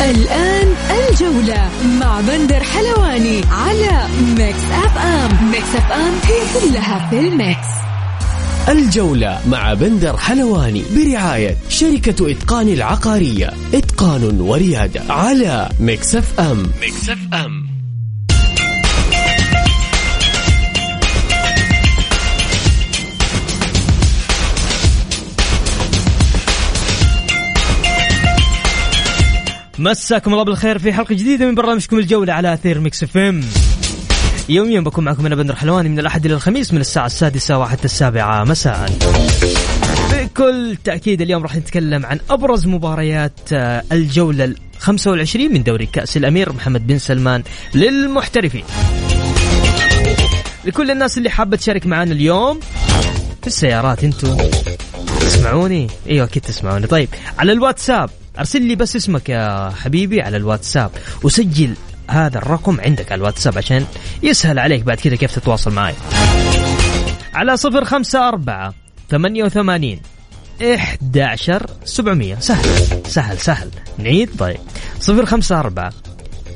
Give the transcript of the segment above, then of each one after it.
الآن الجولة مع بندر حلواني على Mix FM Mix FM هي كلها في ال mix. الجولة مع بندر حلواني برعاية شركة إتقان العقارية. إتقان وريادة على Mix FM Mix FM مساكم الله بالخير في حلقة جديدة من برنامجكم الجولة على أثير Mix FM. يوميا بكون معكم أنا بندر حلواني من الأحد إلى الخميس من الساعة السادسة وحتى السابعة. مساء. بكل تأكيد اليوم راح نتكلم عن أبرز مباريات آه، الجولة ال 25 من دوري كأس الأمير محمد بن سلمان للمحترفين. لكل الناس اللي حابة تشارك معنا اليوم في السيارات أنتم. تسمعوني؟ إيوه أكيد تسمعوني. طيب على الواتساب. أرسل لي بس اسمك يا حبيبي على الواتساب. وسجل هذا الرقم عندك على الواتساب عشان يسهل عليك بعد كذا كيف تتواصل معي على صفر خمسة أربعة ثمانية وثمانين إحدى عشر سبعمية. سهل سهل سهل. نعيد؟ طيب. صفر خمسة أربعة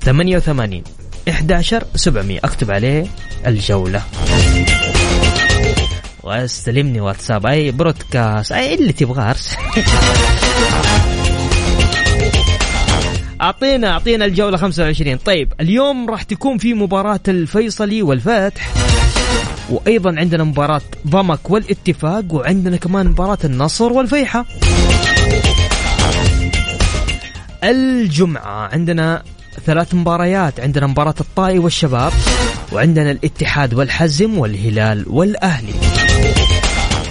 ثمانية وثمانين إحدى عشر سبعمية. أكتب عليه الجولة. واستلمني واتساب. أي برودكاست أي اللي تبغاه أرسل اعطينا أعطينا الجولة 25 طيب اليوم راح تكون في مباراة الفيصلي والفتح وأيضا عندنا مباراة ضمك والاتفاق وعندنا كمان مباراة النصر والفيحة. الجمعة عندنا ثلاث مباريات. عندنا مباراة الطائي والشباب وعندنا الاتحاد والحزم والهلال والأهلي.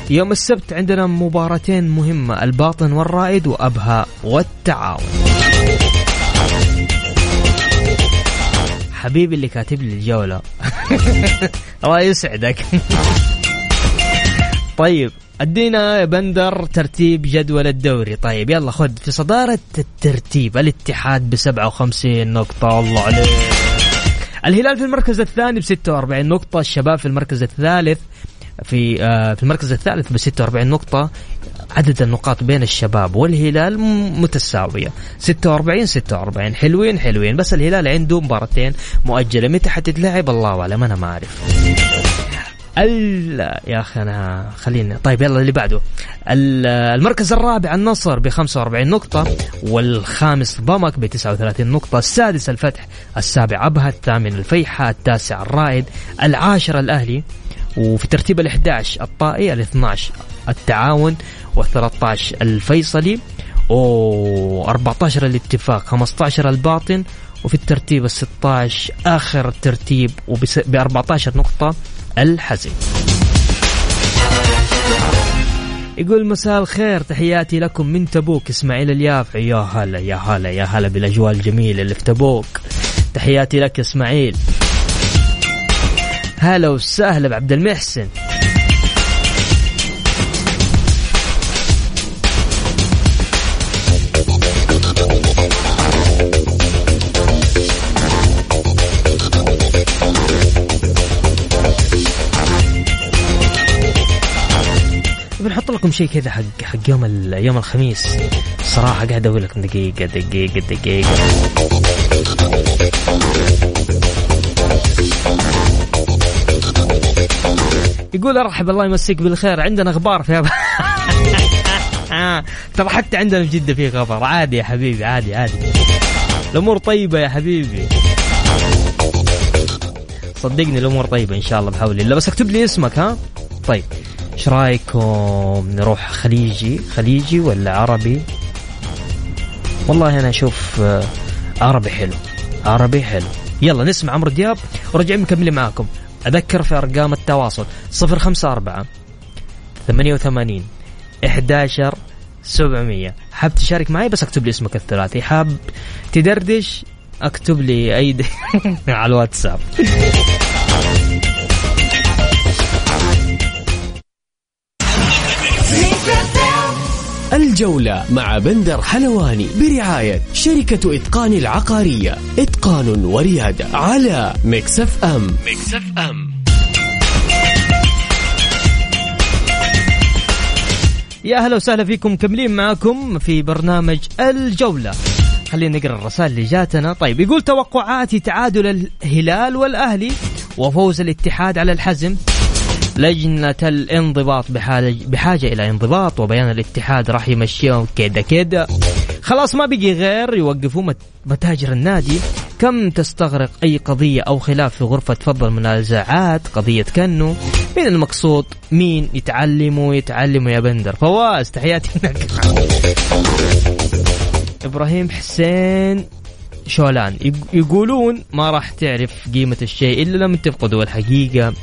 يوم السبت عندنا مباراتين مهمة الباطن والرائد وأبها والتعاون. حبيبي اللي كاتب لي الجولة. الله يسعدك. طيب أدينا يا بندر ترتيب جدول الدوري. طيب يلا خذ في صدارة الترتيب. الاتحاد ب 57 نقطة. الله عليك. الهلال في المركز الثاني ب 46 نقطة. الشباب في المركز الثالث في آه في المركز الثالث ب 46 نقطة عدد النقاط بين الشباب والهلال متساوية. 46 46 حلوين حلوين. بس الهلال عنده مباراتين مؤجلة. متى حتتلعب الله أعلم؟ أنا ما أعرف. ال... يا أخي أنا خليني طيب يلا اللي بعده. المركز الرابع النصر ب 45 نقطة والخامس ضمك ب 39 نقطة السادس الفتح السابع أبها الثامن الفيحة التاسع الرائد العاشر الأهلي. وفي ترتيب ال 11 الطائي ال 12 التعاون و13 الفيصلي و14 الاتفاق 15 الباطن وفي الترتيب ال 16 آخر الترتيب وب 14 نقطة الحزم. يقول مساء الخير تحياتي لكم من تبوك إسماعيل اليافعي. يا هلا يا هلا يا هلا بالأجواء الجميلة اللي في تبوك. تحياتي لك إسماعيل. هلا وسهلا بعبد المحسن. بنحط لكم شيء كذا حق حق يوم يوم الخميس. صراحة قاعد أقول لكم دقيقة دقيقة دقيقة. يقول أرحب الله يمسيك بالخير. عندنا أخبار في ترى حتى عندنا في جدة في خبر عادي يا حبيبي عادي عادي. الأمور طيبة يا حبيبي. صدقني الأمور طيبة إن شاء الله بحول الله. بس اكتب لي اسمك ها؟ طيب. إيش رأيكم نروح خليجي؟ خليجي ولا عربي؟ والله أنا أشوف آه، عربي حلو. عربي حلو. يلا نسمع عمرو دياب. ورجعين مكملين معاكم. أذكر في أرقام التواصل 054 88 11 700 حاب تشارك معي؟ بس اكتب لي اسمك الثلاثي. حاب تدردش؟ اكتب لي أي على الواتساب. الجولة مع بندر حلواني برعاية شركة إتقان العقارية. إتقان وريادة على Mix FM. Mix FM. يا أهلا وسهلا فيكم مكملين معاكم في برنامج الجولة. خلينا نقرأ الرسائل اللي جاتنا. طيب يقول توقعاتي تعادل الهلال والأهلي وفوز الاتحاد على الحزم. لجنة الانضباط بحاجة, بحاجة إلى انضباط وبيان الاتحاد راح يمشيهم كده كده خلاص ما بقي غير يوقفوا متاجر النادي. كم تستغرق أي قضية أو خلاف في غرفة فضل المنازعات؟ قضية كنو. مين المقصود؟ مين يتعلموا؟ يتعلموا يا بندر. فواز تحياتي لك. إبراهيم حسين شولان. يقولون ما راح تعرف قيمة الشيء إلا لما تفقده الحقيقة.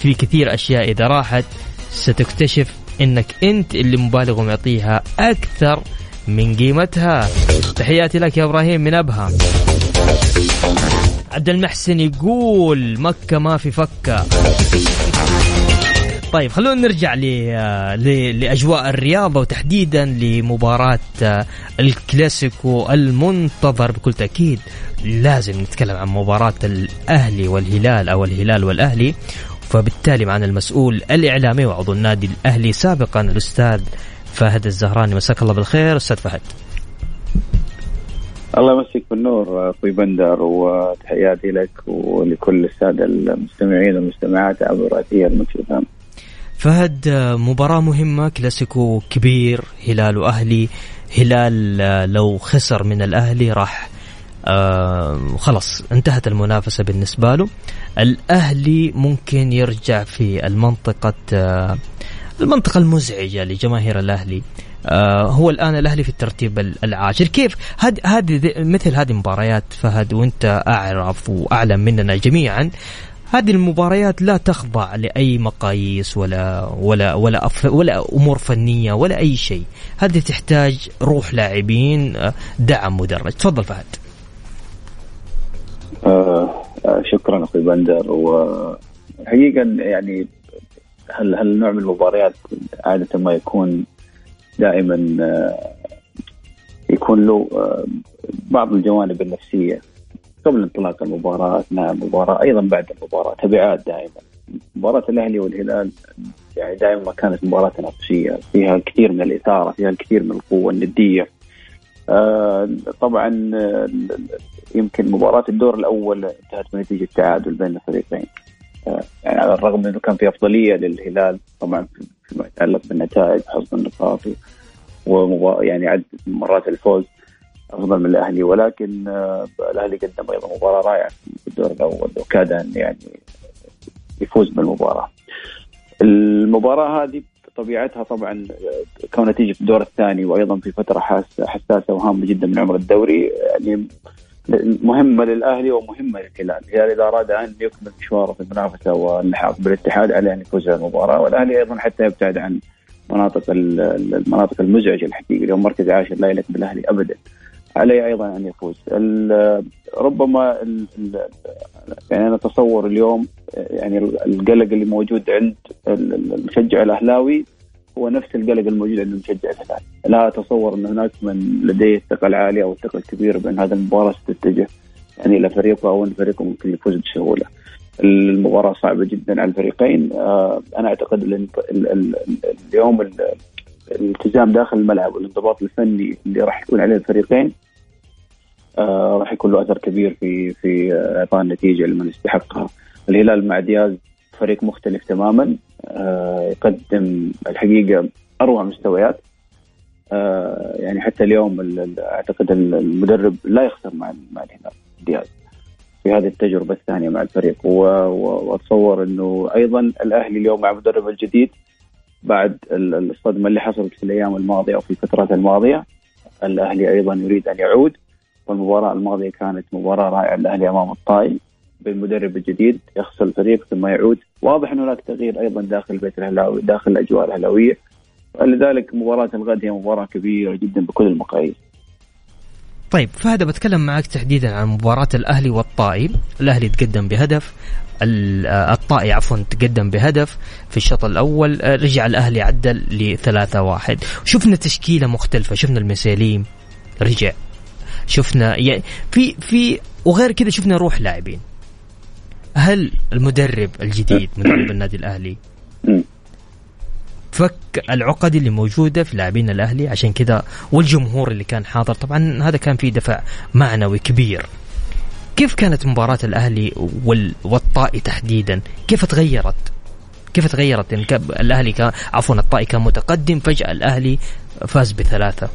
في كثير أشياء. إذا راحت ستكتشف إنك أنت اللي مبالغ ومعطيها أكثر من قيمتها. تحياتي لك يا إبراهيم من أبها. عبد المحسن يقول مكة ما في فكة. طيب خلونا نرجع ل... ل... لأجواء الرياضة وتحديدا لمباراة الكلاسيكو المنتظر. بكل تأكيد لازم نتكلم عن مباراة الأهلي والهلال أو الهلال والأهلي. فبالتالي معنا المسؤول الإعلامي وعضو النادي الأهلي سابقا الأستاذ فهد الزهراني. مساك الله بالخير. أستاذ فهد. الله يمسك بالنور أخوي بندر وتحياتي لك ولكل السادة المستمعين والمستمعات عبر أثير المكشفان. فهد مباراة مهمة كلاسيكو كبير هلال وأهلي. هلال لو خسر من الأهلي راح خلاص انتهت المنافسة بالنسبة له. الأهلي ممكن يرجع في المنطقة المنطقة المزعجة لجماهير الأهلي. هو الآن الأهلي في الترتيب العاشر. كيف؟ هذه هذه مثل هذه مباريات فهد وانت أعرف وأعلم مننا جميعا هذه المباريات لا تخضع لأي مقاييس ولا ولا ولا أف ولا أمور فنية ولا أي شيء. هذه تحتاج روح لاعبين آه، دعم مدرج. تفضل فهد. شكرا أخوي بندر. وحقيقه يعني هل هل نوع من المباريات عادة ما يكون دائما آه يكون له آه بعض الجوانب النفسية قبل انطلاق المباراة أثناء المباراة أيضا بعد المباراة تبعات دائما. مباراة الأهلي والهلال يعني دائما كانت مباراة تنافسية فيها الكثير من الإثارة فيها الكثير من القوة الندية. آه طبعا يمكن مباراة الدور الأول انتهت بنتيجة تعادل بين الفريقين آه، يعني على الرغم إنه كان في أفضلية للهلال طبعا فيما يتعلق بالنتائج حصد النقاط و يعني عدة مرات الفوز أفضل من الأهلي ولكن آه، الأهلي قدم أيضا مباراة رائعة في الدور الأول وكاد أن يعني يفوز بالمباراة. المباراة هذه طبيعتها طبعا كونها تيجي في الدور الثاني وأيضا في فترة حساسة وهامة جدا من عمر الدوري يعني مهمة للأهلي ومهمة للهلال، الهلال إذا أراد أن يكمل مشواره في المنافسة واللحاق بالاتحاد عليه أن يفوز المباراة، والأهلي أيضا حتى يبتعد عن مناطق المناطق المزعجة الحقيقة اليوم مركز عاشر لا يليق بالأهلي ابدا. عليه أيضا أن يفوز. ربما يعني أنا أتصور اليوم يعني القلق اللي موجود عند المشجع الأهلاوي هو نفس القلق الموجود عند المشجع الهلال لا أتصور أن هناك من لديه الثقة العالية أو الثقة الكبيرة بأن هذه المباراة ستتجه يعني إلى فريقه أو أن فريقه ممكن يفوز بسهولة. المباراة صعبة جدا على الفريقين آه أنا أعتقد اليوم الالتزام داخل الملعب والانضباط الفني اللي راح يكون عليه الفريقين آه راح يكون له أثر كبير في في إعطاء النتيجة لمن يستحقها. الهلال مع دياز فريق مختلف تماما آه يقدم الحقيقة أروع مستويات. آه يعني حتى اليوم أعتقد المدرب لا يخسر مع مع الهلال دياز في هذه التجربة الثانية مع الفريق. وأتصور إنه أيضا الأهلي اليوم مع مدربه الجديد بعد الصدمة اللي حصلت في الأيام الماضية أو في الفترات الماضية الأهلي أيضا يريد أن يعود. والمباراة الماضية كانت مباراة رائعة الاهلي أمام الطائي. بالمدرب الجديد يخسر الفريق ثم يعود. واضح إنه هناك تغيير أيضا داخل البيت الهلاوي داخل الأجواء الهلاوية. لذلك مباراة الغد هي مباراة كبيرة جدا بكل المقاييس. طيب فهذا بتكلم معك تحديدا عن مباراة الأهلي والطائي. الأهلي تقدم بهدف الطائي عفوا تقدم بهدف في الشوط الأول. رجع الأهلي عدل لثلاثة واحد. شفنا تشكيلة مختلفة شفنا المساليم رجع. شفنا يعني في في وغير كذا شفنا روح لاعبين. هل المدرب الجديد مدرب النادي الأهلي فك العقد اللي موجودة في لاعبين الأهلي عشان كذا والجمهور اللي كان حاضر طبعا هذا كان فيه دفع معنوي كبير كيف كانت مباراة الأهلي والطائي تحديدا؟ كيف تغيرت؟ كيف تغيرت؟ يعني الأهلي كان عفوا الطائي كان متقدم فجأة الأهلي فاز بثلاثة.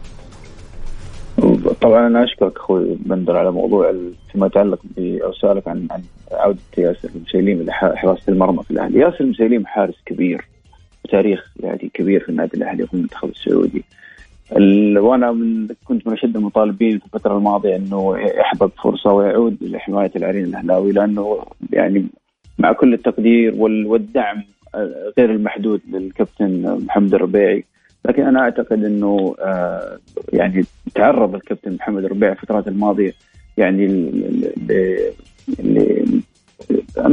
طبعا أنا أشكرك أخوي بندر على موضوع فيما يتعلق أو سؤالك عن عن عودة ياسر المسيليم لحراسه المرمى في الأهلي، ياسر المسيليم حارس كبير تاريخ يعني كبير في النادي الأهلي وفي المنتخب السعودي. وأنا من كنت من أشد المطالبين في الفترة الماضية إنه يحظى بفرصه ويعود لحماية العرين الأهلاوي لأنه يعني مع كل التقدير والدعم غير المحدود للكابتن محمد الربيعي لكن أنا أعتقد إنه آه يعني تعرض الكابتن محمد الربيع الفترات الماضية يعني اللي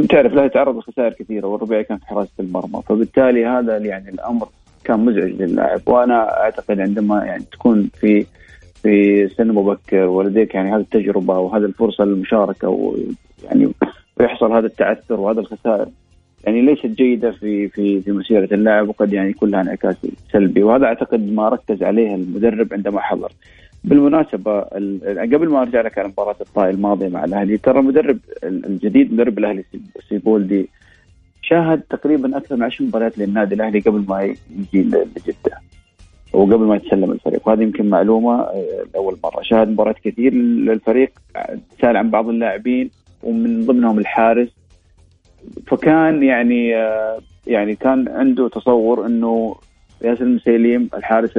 تعرف له تعرض لخسائر كثيرة والربيع كان في حراسة المرمى فبالتالي هذا يعني الأمر كان مزعج للاعب. وأنا أعتقد عندما يعني تكون في في سن مبكر ولديك يعني هذه التجربة وهذه الفرصة للمشاركة ويعني ويحصل هذا التعثر وهذا الخسائر يعني ليست جيدة في في في مسيرة اللاعب وقد يعني يكون لها انعكاس سلبي وهذا أعتقد ما ركز عليه المدرب عندما حضر. بالمناسبة قبل ما أرجع لك على مباراة الطائي الماضية مع الأهلي ترى المدرب الجديد مدرب الأهلي سيبولدي شاهد تقريبا أكثر من 10 مباريات للنادي الأهلي قبل ما يجي لجدة وقبل ما يتسلم الفريق وهذه يمكن معلومة آه، لأول مرة شاهد مباريات كثير للفريق سأل عن بعض اللاعبين ومن ضمنهم الحارس فكان يعني آه، يعني كان عنده تصور إنه ياسر المسيليم الحارس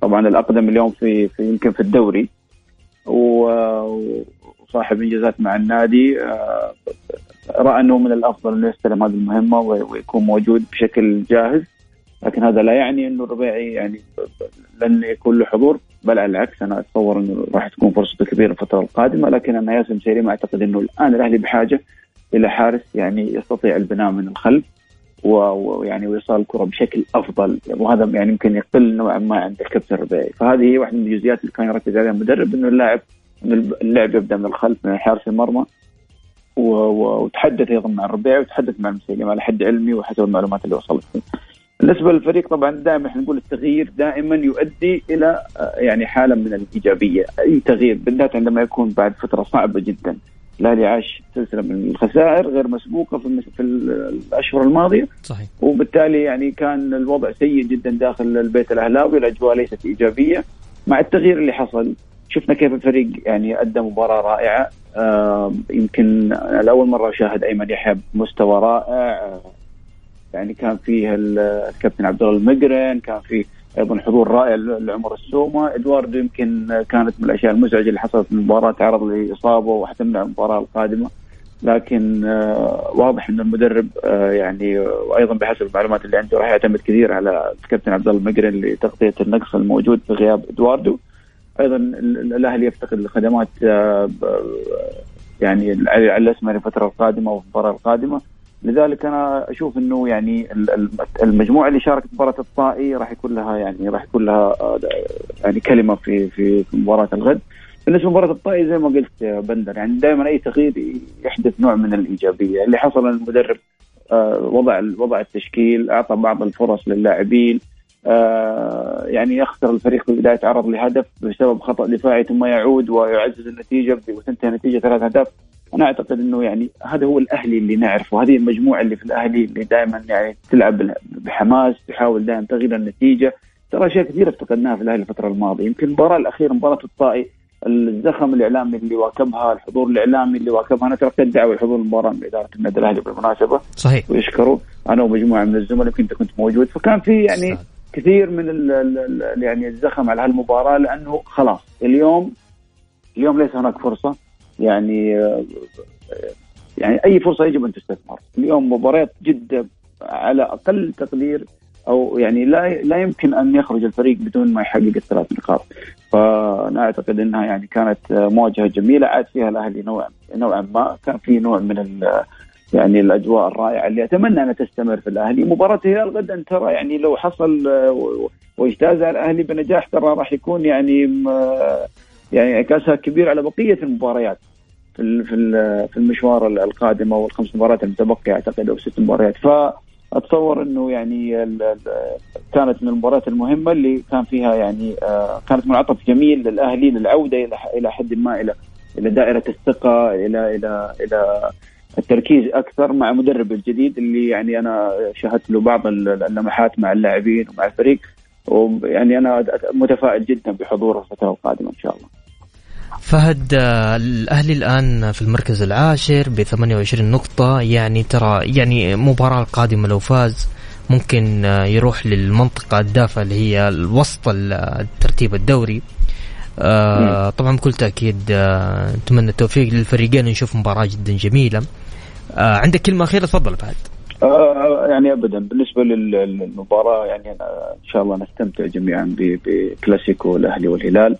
طبعا الأقدم اليوم في, في يمكن في الدوري وصاحب إنجازات مع النادي آه، رأى إنه من الأفضل إنه يستلم هذه المهمة ويكون موجود بشكل جاهز لكن هذا لا يعني إنه الربيعي يعني لن يكون له حضور بل على العكس أنا أتصور إنه راح تكون فرصته كبيرة الفترة القادمة لكن أنا ياسر مسيري أعتقد إنه الآن الأهلي بحاجة إلى حارس يعني يستطيع البناء من الخلف ويعني ويصال الكرة بشكل أفضل. وهذا يعني يمكن يقل نوعا ما عند الكابتن الربيعي. فهذه هي واحدة من الجزئيات اللي كان يركز عليها المدرب إنه اللاعب إنه اللعب يبدأ من الخلف من حارس المرمى وتحدث أيضا مع الربيعي وتحدث مع المسيلم على حد علمي وحسب المعلومات اللي وصلت بالنسبة للفريق طبعا دائما إحنا نقول التغيير دائما يؤدي إلى يعني حالة من الإيجابية، أي تغيير بالذات عندما يكون بعد فترة صعبة جدا. الاهلي عاش سلسلة من الخسائر غير مسبوقة في في الأشهر الماضية. صحيح. وبالتالي يعني كان الوضع سيء جدا داخل البيت الأهلاوي الأجواء ليست إيجابية. مع التغيير اللي حصل شفنا كيف الفريق يعني أدى مباراة رائعة. آه يمكن لأول مرة اشاهد أيمن يحيى بمستوى رائع. يعني كان فيه الكابتن عبد الله المقرن كان فيه أيضا حضور رائع لعمر السومة. إدواردو يمكن كانت من الأشياء المزعجة اللي حصلت في المباراه تعرض لإصابة وحتمنع المباراة القادمة. لكن آه واضح إن المدرب آه يعني وأيضا بحسب المعلومات اللي عنده راح يعتمد كثير على الكابتن عبد الله المقرن لتغطيه النقص الموجود في غياب إدواردو. أيضا الأهلي يفتقد الخدمات آه يعني على الاسمر الفترة القادمة والمباراه القادمة. لذلك أنا أشوف إنه يعني المجموعة اللي شاركت مباراة الطائي راح يكون لها يعني راح يكون لها آه، يعني كلمة في في مباراة الغد. بالنسبة لمباراة الطائي زي ما قلت بندر يعني دائما أي تغيير يحدث نوع من الإيجابية. اللي حصل المدرب آه، وضع وضع التشكيل أعطى بعض الفرص للاعبين آه، يعني يخسر الفريق في البدايه يتعرض لهدف بسبب خطأ دفاعي ثم يعود ويعزز النتيجة وتنتهي النتيجه ثلاث اهداف أنا أعتقد إنه يعني هذا هو الأهلي اللي نعرفه. هذه المجموعة اللي في الأهلي اللي دائما يعني تلعب بحماس تحاول دائما تغيير النتيجة. ترى أشياء كثيرة افتقدناها في الأهلي الفترة الماضية. يمكن المباراة الأخيرة مباراة الطائي الزخم الإعلامي اللي واكبها الحضور الإعلامي اللي واكبها أنا تركت دعوة لحضور المباراة من إدارة النادي الأهلي بالمناسبة. صحيح. ويشكروا. أنا ومجموعة من الزملاء يمكن أنت كنت موجود. فكان في يعني. كثير من ال ال يعني الزخم على هالمباراة لأنه خلاص اليوم اليوم ليس هناك فرصة. يعني يعني أي فرصة يجب أن تستثمر. اليوم مباريات جدة على أقل تقدير أو يعني لا لا يمكن أن يخرج الفريق بدون ما يحقق الثلاث نقاط. فأنا أعتقد إنها يعني كانت مواجهة جميلة عاد فيها الأهلي نوعا نوعا ما. كان في نوع من يعني الأجواء الرائعة اللي أتمنى انها تستمر في الأهلي. مباراة الهلال غدا ترى يعني لو حصل واجتاز الأهلي بنجاح ترى راح يكون يعني يعني انعكاسها كبير على بقية المباريات. في في المشوار القادم أو الخمس مباريات المتبقية أعتقد أو ست مباريات ف اتصور إنه يعني كانت من المباريات المهمة اللي كان فيها يعني آه، كانت منعطف جميل للأهلي للعودة إلى إلى حد ما إلى إلى دائرة الثقة إلى إلى إلى التركيز أكثر مع مدرب الجديد اللي يعني أنا شاهدت له بعض اللمحات مع اللاعبين ومع الفريق ويعني أنا متفائل جدا بحضوره الفترة القادمة إن شاء الله. فهد الأهلي الآن في المركز العاشر ب 28 نقطة. يعني ترى يعني المباراة القادمة لو فاز ممكن آه، يروح للمنطقة الدافئة اللي هي الوسط الترتيب الدوري. آه طبعا بكل تأكيد آه نتمنى التوفيق للفريقين نشوف مباراة جدا جميلة. آه عندك كلمة أخيرة؟ تفضل فهد. يعني ابدا بالنسبة للمباراة يعني إن شاء الله نستمتع جميعا بكلاسيكو الأهلي والهلال.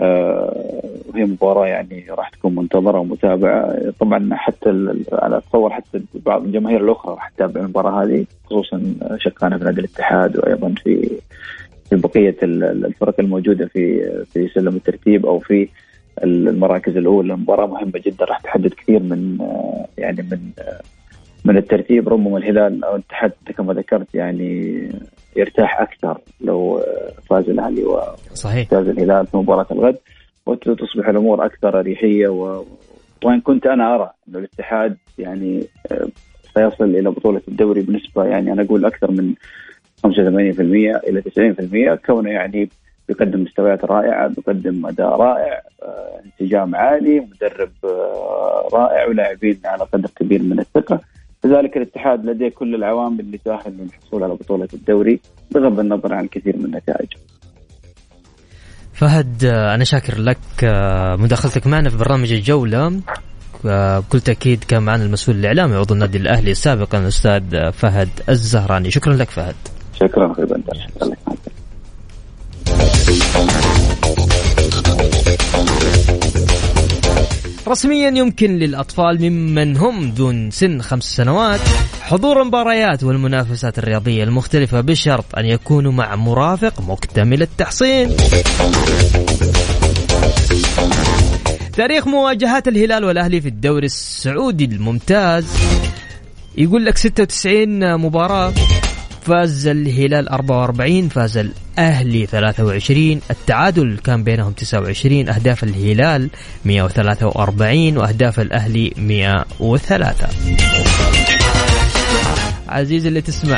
وهي مباراة يعني راح تكون منتظرة ومتابعة. طبعا حتى على أتصور حتى بعض الجماهير الأخرى راح تتابع المباراة هذه خصوصا شقانا في نادي الاتحاد وأيضا في في بقية الفرق الموجودة في في سلم الترتيب أو في المراكز الأولى. مباراة مهمة جدا راح تحدد كثير من آه، يعني من آه، من الترتيب ربما الهلال أو الاتحاد كما ذكرت يعني يرتاح أكثر لو فاز الأهلي صحيح. فاز الهلال في مباراة الغد. وتصبح الأمور أكثر أريحية و... وإن كنت أنا أرى انه الاتحاد يعني آه، سيصل إلى بطولة الدوري بنسبة يعني أنا أقول أكثر من 85% إلى 90% كونه يعني بيقدم مستويات رائعة بيقدم أداء رائع آه، انسجام عالي مدرب آه، رائع ولاعبين على قدر كبير من الثقة. كذلك الاتحاد لديه كل العوامل اللي تؤهل للحصول على بطولة الدوري بغض النظر عن الكثير من النتائج. فهد أنا شاكر لك آه، مداخلتك معنا في برنامج الجولة. آه، بكل تأكيد كان معنا المسؤول الإعلامي عضو النادي الأهلي سابقا الأستاذ فهد الزهراني. شكرا لك فهد. شكرا أخي بندر. شكرا لك رسميا يمكن للأطفال ممن هم دون سن خمس سنوات حضور المباريات والمنافسات الرياضية المختلفة بشرط أن يكونوا مع مرافق مكتمل التحصين. تاريخ مواجهات الهلال والأهلي في الدوري السعودي الممتاز. يقول لك 96 مباراة. فاز الهلال 44 فاز الأهلي 23 التعادل كان بينهم 29 أهداف الهلال 143 وأهداف الأهلي 103 عزيزي اللي تسمع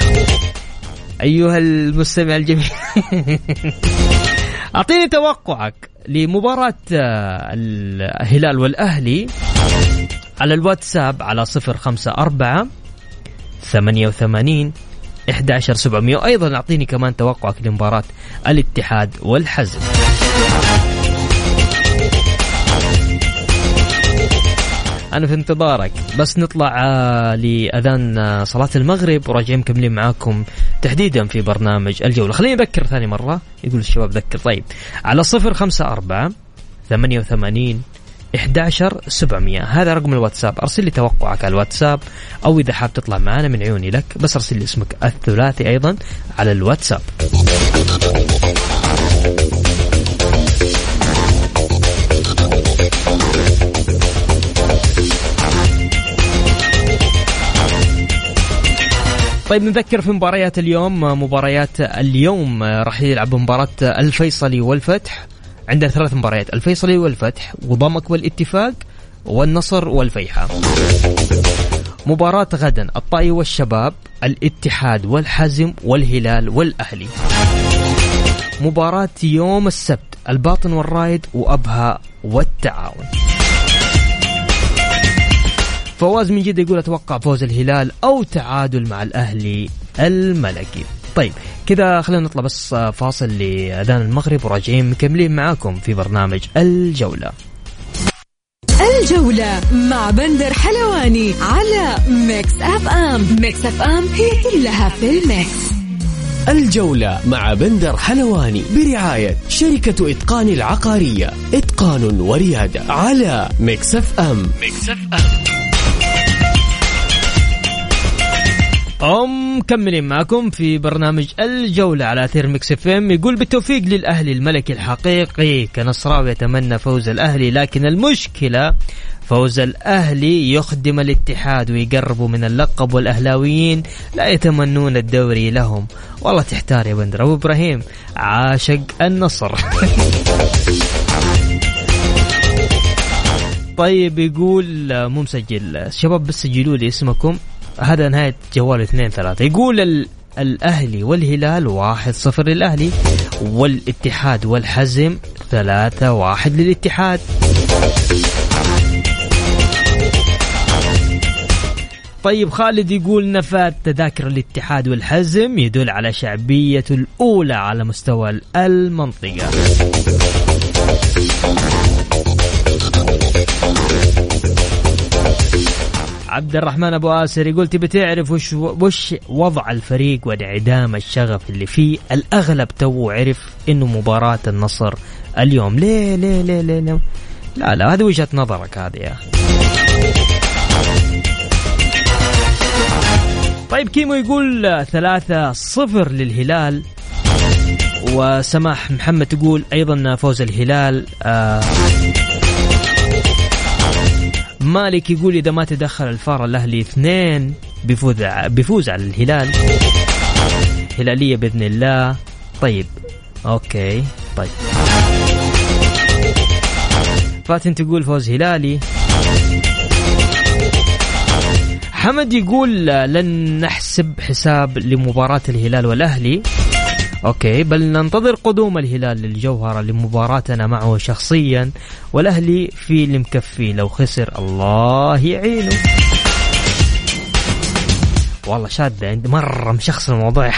أيها المستمع الجميل. أعطيني توقعك لمباراة الهلال والأهلي على الواتساب على 054 88 11700 وأيضا أعطيني كمان توقعك لمباراة الاتحاد والحزم. أنا في انتظارك. بس نطلع آه، لأذان آه، صلاة المغرب وراجعين مكملين معاكم تحديدا في برنامج الجولة. خليني أذكر ثاني مرة يقول الشباب ذكر. طيب على صفر خمسة أربعة ثمانية وثمانين 11700 هذا رقم الواتساب. أرسل لي توقعك على الواتساب أو إذا حاب تطلع معنا من عيوني لك بس أرسل لي اسمك الثلاثي أيضا على الواتساب. طيب نذكر في مباريات اليوم مباريات اليوم راح يلعب مباراة الفيصلي والفتح. عندنا ثلاث مباريات الفيصلي والفتح وضمك والاتفاق والنصر والفيحاء. مباراة غدا الطائي والشباب الاتحاد والحزم والهلال والأهلي. مباراة يوم السبت الباطن والرايد وأبها والتعاون. فواز من جدة يقول أتوقع فوز الهلال أو تعادل مع الأهلي الملكي. طيب كذا خلينا نطلع بس فاصل لأذان المغرب وراجعين مكملين معاكم في برنامج الجولة. الجولة مع بندر حلواني على Mix FM Mix FM هي كلها في ال mix. الجولة مع بندر حلواني برعاية شركة إتقان العقارية. إتقان وريادة على Mix FM Mix FM أم مكملين معكم في برنامج الجولة على أثير Mix FM. يقول بالتوفيق للأهلي الملكي الحقيقي. كنصراوي يتمنى فوز الأهلي لكن المشكلة فوز الأهلي يخدم الاتحاد ويقربوا من اللقب والأهلاويين لا يتمنون الدوري لهم. والله تحتار يا بندر. أبو إبراهيم عاشق النصر. طيب يقول مو مسجل. شباب بس سجلوا لي اسمكم. هذا نهاية جوال اثنين ثلاثة. يقول ال... الأهلي والهلال واحد صفر للأهلي والاتحاد والحزم ثلاثة واحد للاتحاد. طيب خالد يقول نفاذ تذاكر الاتحاد والحزم يدل على شعبية الأولى على مستوى المنطقة. عبد الرحمن أبو آسر يقول تبي تعرف وش وش وضع الفريق وانعدام الشغف اللي فيه؟ الأغلب تو عرف إنه مباراة النصر اليوم. ليه ليه ليه ليه, ليه؟ لا لا هذه وجهة نظرك هذه يا أخي. طيب كيمو يقول ثلاثة صفر للهلال وسماح محمد تقول أيضا فوز الهلال آه مالك يقول إذا ما تدخل الفار الأهلي اثنين بيفوز بيفوز على الهلال. هلالية بإذن الله. طيب. okay. طيب. فاتن تقول فوز هلالي. حمد يقول لن نحسب حساب لمباراة الهلال والأهلي. okay بل ننتظر قدوم الهلال للجوهرة لمباراتنا معه شخصيا والأهلي في اللي مكفيه لو خسر الله يعينه. والله شادة عندي مرة مشخص الموضوع يا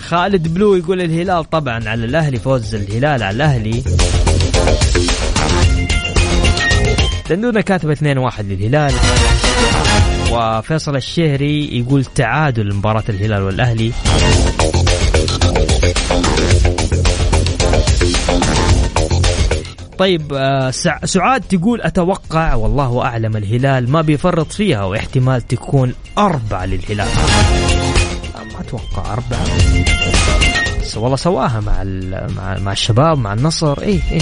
خالد بلو يقول الهلال طبعا على الأهلي فوز الهلال على الأهلي. دندونة كاتب 2-1 للهلال. وفيصل الشهري يقول تعادل مباراة الهلال والأهلي. طيب آه، سعاد تقول أتوقع والله أعلم الهلال ما بيفرط فيها واحتمال تكون أربعة للهلال. ما أتوقع أربعة. والله سواها مع مع مع الشباب مع النصر. إيه إيه.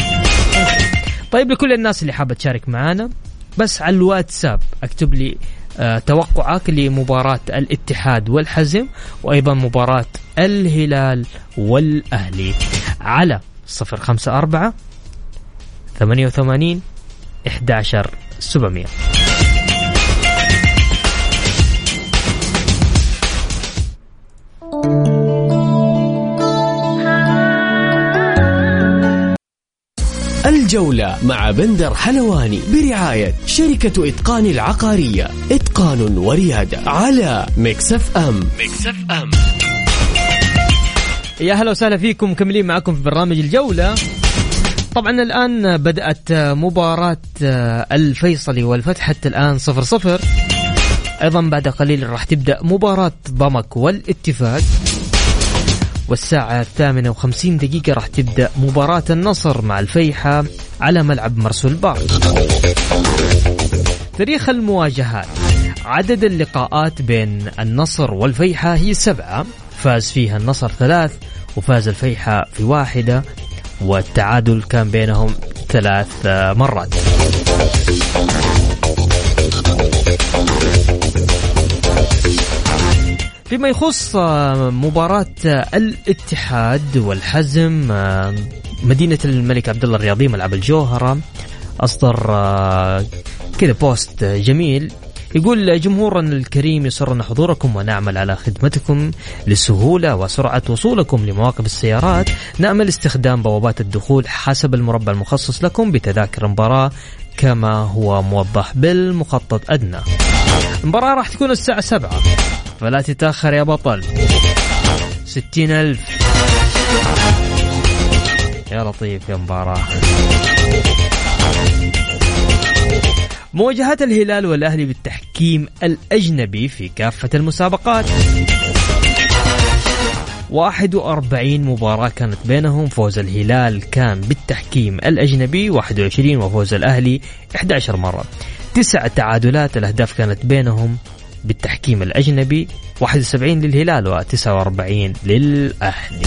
طيب لكل الناس اللي حابة تشارك معنا بس على الواتساب اكتب لي آه، توقعك لمباراة الاتحاد والحزم وأيضا مباراة الهلال والأهلي. على 054 88 11700 الجولة مع بندر حلواني برعاية شركة إتقان العقارية. إتقان وريادة على Mix FM. Mix FM. يا هلا وسهلا فيكم مكملين معكم في برنامج الجولة. طبعا الآن بدأت مباراة الفيصلي والفتح حتى الآن صفر صفر. أيضا بعد قليل راح تبدأ مباراة ضمك والاتفاق. والساعة الثامنة وخمسين دقيقة راح تبدأ مباراة النصر مع الفيحة على ملعب مرسول بار. تاريخ المواجهات. عدد اللقاءات بين النصر والفيحة هي سبعة. فاز فيها النصر ثلاث وفاز الفيحة في واحدة والتعادل كان بينهم ثلاث مرات. فيما يخص آه، مباراة آه، الاتحاد والحزم آه، مدينة الملك عبد الله الرياضي ملعب الجوهرة أصدر كذا بوست جميل يقول جمهورنا الكريم يسرنا حضوركم ونعمل على خدمتكم لسهولة وسرعة وصولكم لمواقف السيارات. نأمل استخدام بوابات الدخول حسب المربع المخصص لكم بتذاكر المباراة كما هو موضح بالمخطط أدنى. المباراة راح تكون الساعة سبعة. فلا تتأخر يا بطل. ستين ألف. يا لطيف يا مباراة. مواجهات الهلال والأهلي بالتحكيم الأجنبي في كافة المسابقات. 41 مباراة كانت بينهم. فوز الهلال كان بالتحكيم الأجنبي 21 وفوز الأهلي 11 مرة. تسع تعادلات الأهداف كانت بينهم بالتحكيم الأجنبي 71 للهلال و49 للأهلي.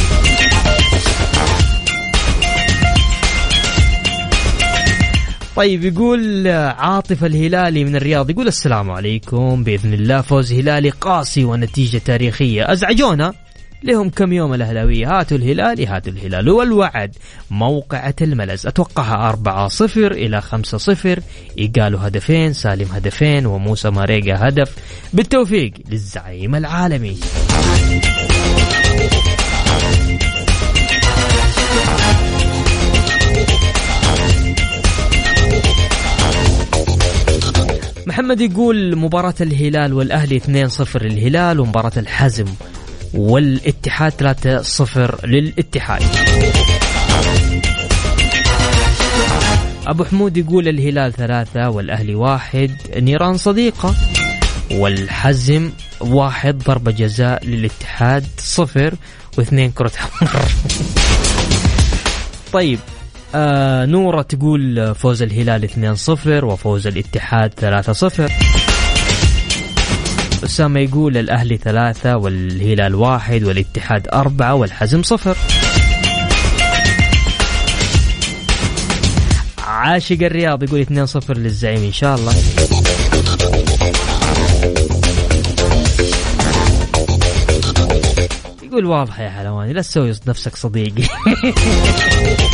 طيب يقول عاطف الهلالي من الرياض يقول السلام عليكم. بإذن الله فوز هلالي قاسي ونتيجة تاريخية. أزعجونا؟ لهم كم يوم الأهلاوية؟ هاتوا الهلال هاتوا الهلال. والوعد موقعة الملز. أتوقعها 4 صفر إلى 5 صفر. إيقالوا هدفين سالم هدفين وموسى ماريجا هدف. بالتوفيق للزعيم العالمي. محمد يقول مباراة الهلال والأهلي 2-0 للهلال ومباراة الحزم والاتحاد 3-0 للاتحاد. أبو حمود يقول الهلال ثلاثة والأهلي واحد نيران صديقة والحزم واحد ضربة جزاء للاتحاد صفر واثنين كرة حمر. طيب آه نورة تقول فوز الهلال 2-0 وفوز الاتحاد 3-0 أسامة يقول الأهلي ثلاثة والهلال واحد والاتحاد أربعة والحزم صفر. عاشق الرياض يقول 2-0 للزعيم إن شاء الله. يقول واضح يا حلواني لا تسوي نفسك صديقي.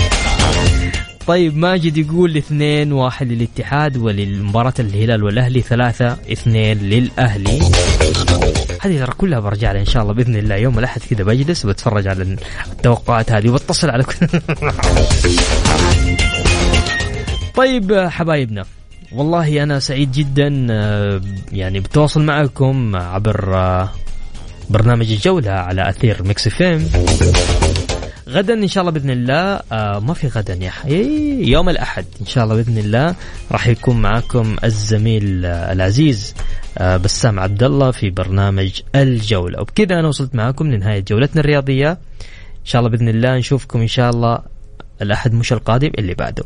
طيب ماجد يقول اثنين واحد للاتحاد وللمباراة الهلال والأهلي ثلاثة اثنين للأهلي. هذه ترى كلها برجع لها إن شاء الله بإذن الله. يوم الأحد كذا بجلس وبتفرج على التوقعات هذه وبتصل على كل طيب حبايبنا والله أنا سعيد جدا يعني بتواصل معكم عبر برنامج الجولة على أثير ميكس فيم غدا إن شاء الله بإذن الله. آه ما في غدا يا حي يوم الأحد إن شاء الله بإذن الله راح يكون معكم الزميل آه العزيز آه بسام عبد الله في برنامج الجولة. وبكذا أنا وصلت معكم لنهاية جولتنا الرياضية. إن شاء الله بإذن الله نشوفكم إن شاء الله الأحد مش القادم اللي بعده.